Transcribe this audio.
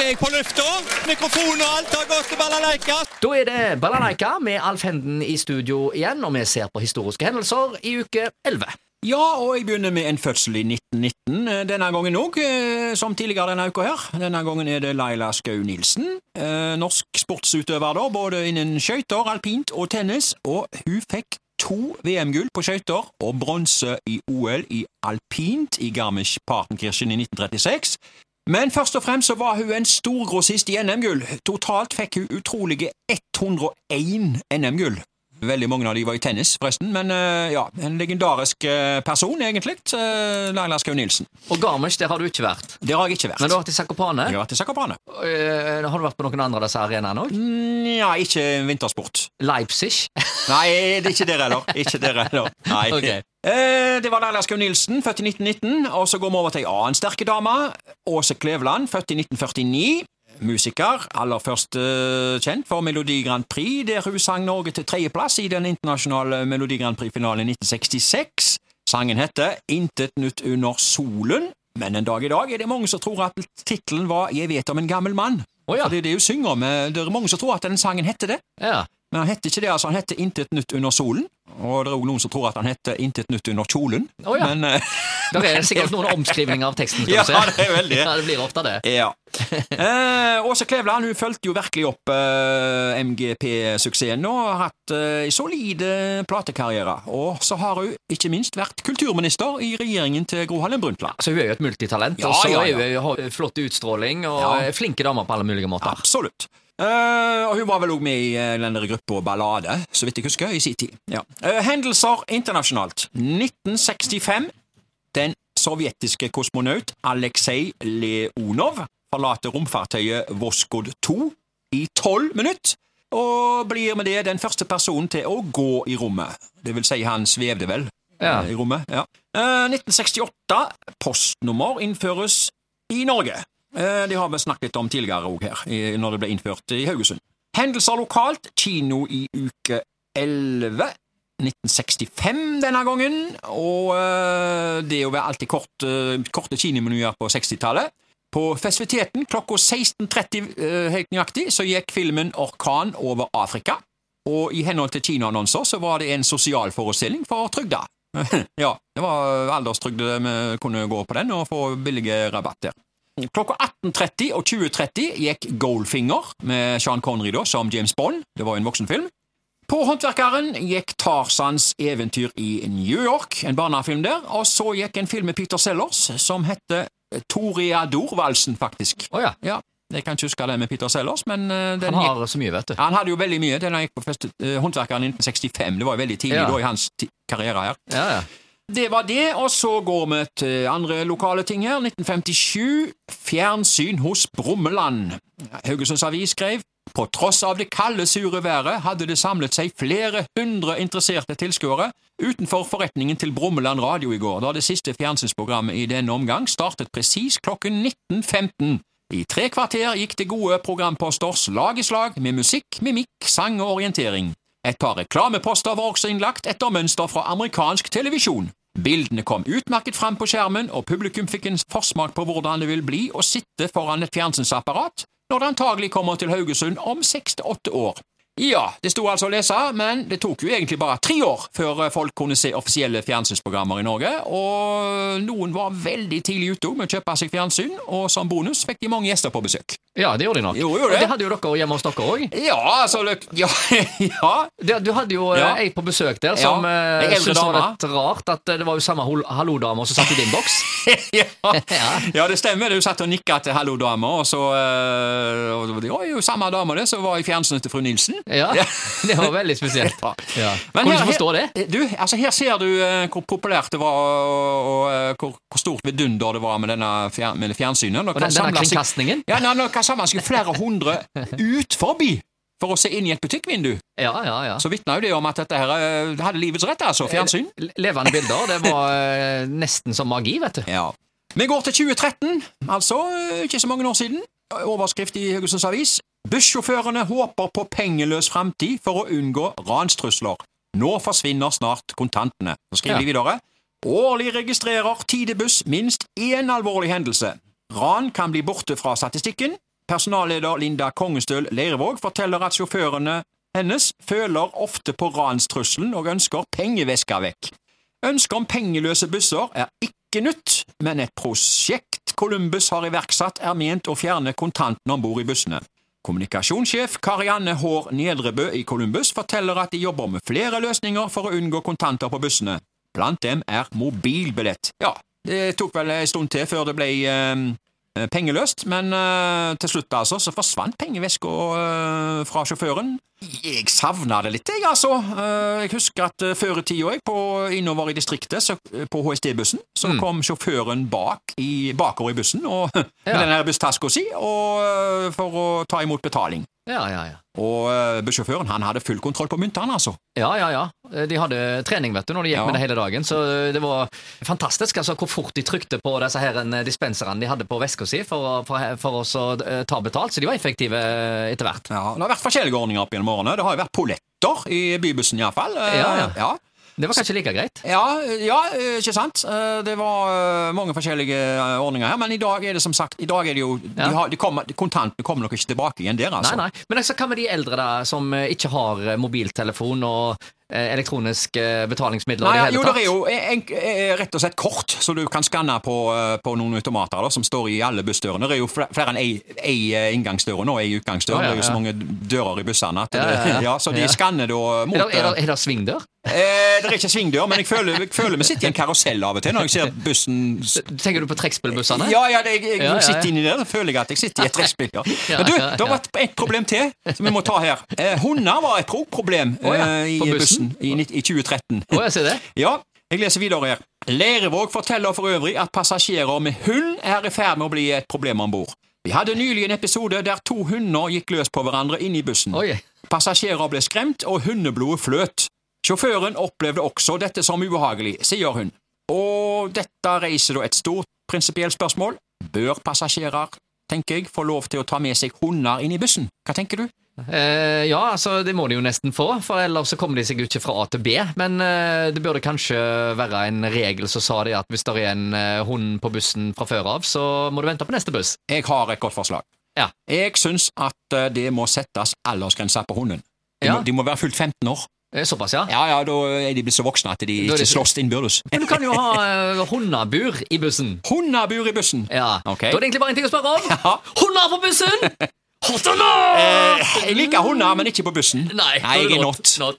er jeg på lufta. Mikrofon og alt har gått til balalaika. Da er det Balalaika med Alf Henden i studio igjen, og vi ser på historiske hendelser i uke 11. Ja, og jeg begynner med en fødsel i 1919, eh, denne gangen òg, som tidligere denne uka her. Denne gangen er det Laila Skau Nilsen, eh, norsk sportsutøver da, både innen skøyter, alpint og tennis, og hun fikk to VM-gull på skøyter og bronse i OL i alpint i Garmisch-Partenkirchen i 1936. Men først og fremst så var hun en stor grossist i NM-gull. Totalt fikk hun utrolige 101 NM-gull. Veldig mange av de var i tennis, forresten, men uh, ja, en legendarisk uh, person, egentlig. Uh, Laila Skau Nilsen. Og Garmisch, der har du ikke vært? Der har jeg ikke vært. Men du har vært i Sakopane? Jeg har vært i Sakopane. Uh, har du vært på noen andre av disse arenaene òg? Nja, ikke vintersport. Leipzig? Nei, det er ikke der heller. Ikke der heller. Nei. Okay. det var Laila Skau Nilsen, født i 1919. Og så går vi over til ei annen sterke dame. Åse Kleveland, født i 1949 musiker, aller først uh, kjent for Melodi Grand Prix, der hun sang Norge til tredjeplass i den internasjonale Melodi Grand Prix-finalen i 1966. Sangen heter Intet nytt under solen, men en dag i dag er det mange som tror at tittelen var Jeg vet om en gammel mann. Oh, ja. For det er det hun synger om. Det er mange som tror at den sangen heter det. Ja. Men han heter ikke det, altså. Han heter Intet nytt under solen. Og det er òg noen som tror at han heter Intet nytt under kjolen. Oh, ja. Men uh, Det er sikkert noen omskrivninger av teksten. Ja, det er veldig. Ja, det blir ofte det. Ja. Eh, Åse Kleveland hun fulgte jo virkelig opp eh, MGP-suksessen og har hatt eh, en solid eh, platekarriere. Og så har hun ikke minst vært kulturminister i regjeringen til Gro Harlem Brundtland. Så hun er jo et multitalent, Ja, og så ja, er hun har flott utstråling og Ja. flinke damer på alle mulige måter. Absolutt. Eh, og hun var vel òg med i eh, den der gruppa Ballade, så vidt jeg husker, i sin tid. Ja. Eh, hendelser internasjonalt. 1965. Den sovjetiske kosmonaut Aleksej Leonov forlater romfartøyet Voskod 2 i tolv minutter, og blir med det den første personen til å gå i rommet. Det vil si, han svevde vel Ja. eh, i rommet. Ja. Eh, 1968. Postnummer innføres i Norge. Eh, Det har vi snakket litt om tidligere òg her, når det ble innført i Haugesund. Hendelser lokalt. Kino i uke 11. 1965 denne gangen, og eh, det jo alltid kort, eh, korte kinomenyer på 60-tallet. På festiviteten klokka 16.30 eh, helt nøyaktig så gikk filmen Orkan over Afrika, og i henhold til kinoannonser så var det en sosialforestilling for trygda. ja, det var alderstrygde vi kunne gå på den og få billige rabatter. Klokka 18.30 og 20.30 gikk Goldfinger med Sean Connery da, som James Bond. Det var en voksenfilm. På Håndverkeren gikk Tarzans eventyr i New York, en barnefilm der, og så gikk en film med Peter Sellers som heter Toreador-valsen, faktisk. Oh, ja. Ja, jeg kan ikke huske det med Peter Sellers, men eh, den Han gikk har så mye, vet du. han hadde jo veldig mye. Den gikk på fest, eh, Håndverkeren i 1965. Det var jo veldig tidlig Ja. da i hans karriere her. Ja, ja. Det var det, og så går vi til andre lokale ting her. 1957. Fjernsyn hos Brummeland. Haugesunds Avis skrev på tross av det kalde, sure været hadde det samlet seg flere hundre interesserte tilskuere utenfor forretningen til Brummeland radio i går, da det siste fjernsynsprogrammet i denne omgang startet presis klokken 19.15. I tre kvarter gikk det gode programposter slag i slag med musikk, mimikk, sang og orientering. Et par reklameposter var også innlagt etter mønster fra amerikansk televisjon. Bildene kom utmerket fram på skjermen, og publikum fikk en forsmak på hvordan det vil bli å sitte foran et fjernsynsapparat når det antagelig kommer til Haugesund om seks til åtte år. Ja, det sto altså å lese, men det tok jo egentlig bare tre år før eh, folk kunne se offisielle fjernsynsprogrammer i Norge, og noen var veldig tidlig ute med å kjøpe seg fjernsyn, og som bonus fikk de mange gjester på besøk. Ja, det gjorde de nok. Jo, gjorde Og det. det hadde jo dere hjemme hos dere òg. Ja, altså Ja, ja. Du hadde jo eh, Ja. ei på besøk der som Ja, ja, syntes det var litt rart at eh, det var jo samme hallo-dame som satt i din boks. ja. Ja. det stemmer. Du satt og nikka til 'hallo, dame', og så øh, og Det var jo samme dame det som var i fjernsynet til fru Nilsen. Ja, det var veldig spesielt. Ja. Men her- forstå det. Du, altså Her ser du eh, hvor populært det var, og, eh, hvor, hvor stort vidunder det var med denne fjern, med fjernsynet. Og den, denne kringkastingen. Ja, Nå kan samle seg flere hundre ut forbi for å se inn i et butikkvindu. Ja, ja, ja. Så vitner jo det om at dette her eh, hadde livets rett, altså. Fjernsyn. Levende bilder. Det var eh, nesten som magi, vet du. Ja. Vi går til 2013, altså eh, ikke så mange år siden. Overskrift i Haugesunds Avis. Bussjåførene håper på pengeløs framtid for å unngå ranstrusler. Nå forsvinner snart kontantene. Så skriver Ja. de videre. Årlig registrerer Tidebuss minst én alvorlig hendelse. Ran kan bli borte fra statistikken. Personalleder Linda Kongestøl Leirvåg forteller at sjåførene hennes føler ofte på ranstrusselen og ønsker pengeveska vekk. Ønsket om pengeløse busser er ikke nytt, men et prosjekt Columbus har iverksatt er ment å fjerne kontantene om bord i bussene. Kommunikasjonssjef Karianne Haar Nedrebø i Columbus forteller at de jobber med flere løsninger for å unngå kontanter på bussene. Blant dem er mobilbillett. Ja, det tok vel en stund til før det ble eh, pengeløst, men uh, til slutt altså så forsvant pengeveska uh, fra sjåføren. Jeg savna det litt, jeg, altså. Uh, jeg husker at eh, før i tida, jeg, på, innover i distriktet, så, på HSD-bussen, så kom sjåføren bak i, bakover i bussen og, med Ja. den busstaska si og, eh, for å ta imot betaling. Ja, ja, ja. Og uh, bussjåføren han hadde full kontroll på myntene, altså. Ja, ja, ja. De hadde trening vet du, når de gikk Ja. med det hele dagen, så det var fantastisk altså, hvor fort de trykte på disse her eh, dispenserne de hadde på veska si for, for, for oss å eh, ta betalt, så de var effektive eh, etter hvert. Ja, Det har vært forskjellige ordninger opp gjennom årene. Det har jo vært polletter i bybussen iallfall. Ja, ja. ja. Det var kanskje like greit. Ja, ja, eh, ikke sant? Eh, Det var eh, mange forskjellige ordninger her, men i dag er det som sagt i dag er det jo, de har, de kommer, Kontantene kommer nok ikke tilbake igjen der, altså. Nei, nei. Men altså, hva med de eldre da, som ikke har mobiltelefon og elektroniske eh, betalingsmidler Nei, i ja, det jo, hele det er jo en, en, rett og slett kort, så du kan skanne på, eh, på noen automater da, som står i alle bussdørene. Det er jo flere enn ei, ei eh, inngangsdør og ei utgangsdør. Ja, ja, Det er jo så mange dører i bussene. At det, ja, ja, ja. så de Ja. skanner da mot Er det, er eh, det, er det svingdør? Eh, det er ikke svingdør, men jeg føler, jeg føler vi sitter i en karusell av og til når jeg ser bussen Tenker du på trekkspillbussene? Ja, ja, det, jeg, jeg Ja, ja, ja. sitter inni der, så føler jeg at jeg sitter i et trekkspill. Ja. Ja, Men du, det har vært et problem til som vi må ta her. Eh, hunder var et problem eh, i På bussen, bussen? i, i 2013. Å, jeg ser det. Ja, jeg leser videre her. Lerevåg forteller for øvrig at passasjerer med hund er i ferd med å bli et problem om bord. Vi hadde nylig en episode der to hunder gikk løs på hverandre inne i bussen. Oi. Passasjerer ble skremt, og hundeblodet fløt. Sjåføren opplevde også dette som ubehagelig, sier hun. Og dette reiser da et stort prinsipielt spørsmål. Bør passasjerer, tenker jeg, få lov til å ta med seg hunder inn i bussen? Hva tenker du? Eh, ja, altså det må de jo nesten få, for ellers så kommer de seg jo ikke fra A til B. Men eh, det burde kanskje være en regel som sa det at hvis det er en eh, hund på bussen fra før av, så må du vente på neste buss. Jeg har et godt forslag. Ja. Jeg syns at det må settes aldersgrense på hunden. De, Ja. må, de må være fylt 15 år. Eh, Såpass, ja. Ja, ja, da er de blitt så voksne at de ikke de- slåss innbyrdes. Men du kan jo ha hundabur hundebur i bussen. Hundebur i bussen! Ja. Okay. Da er det egentlig bare en ting å spørre om. Ja. Hunder på bussen! Hot or not? Eh, jeg liker hunder, men ikke på bussen. Nei, Nei jeg er not. Not.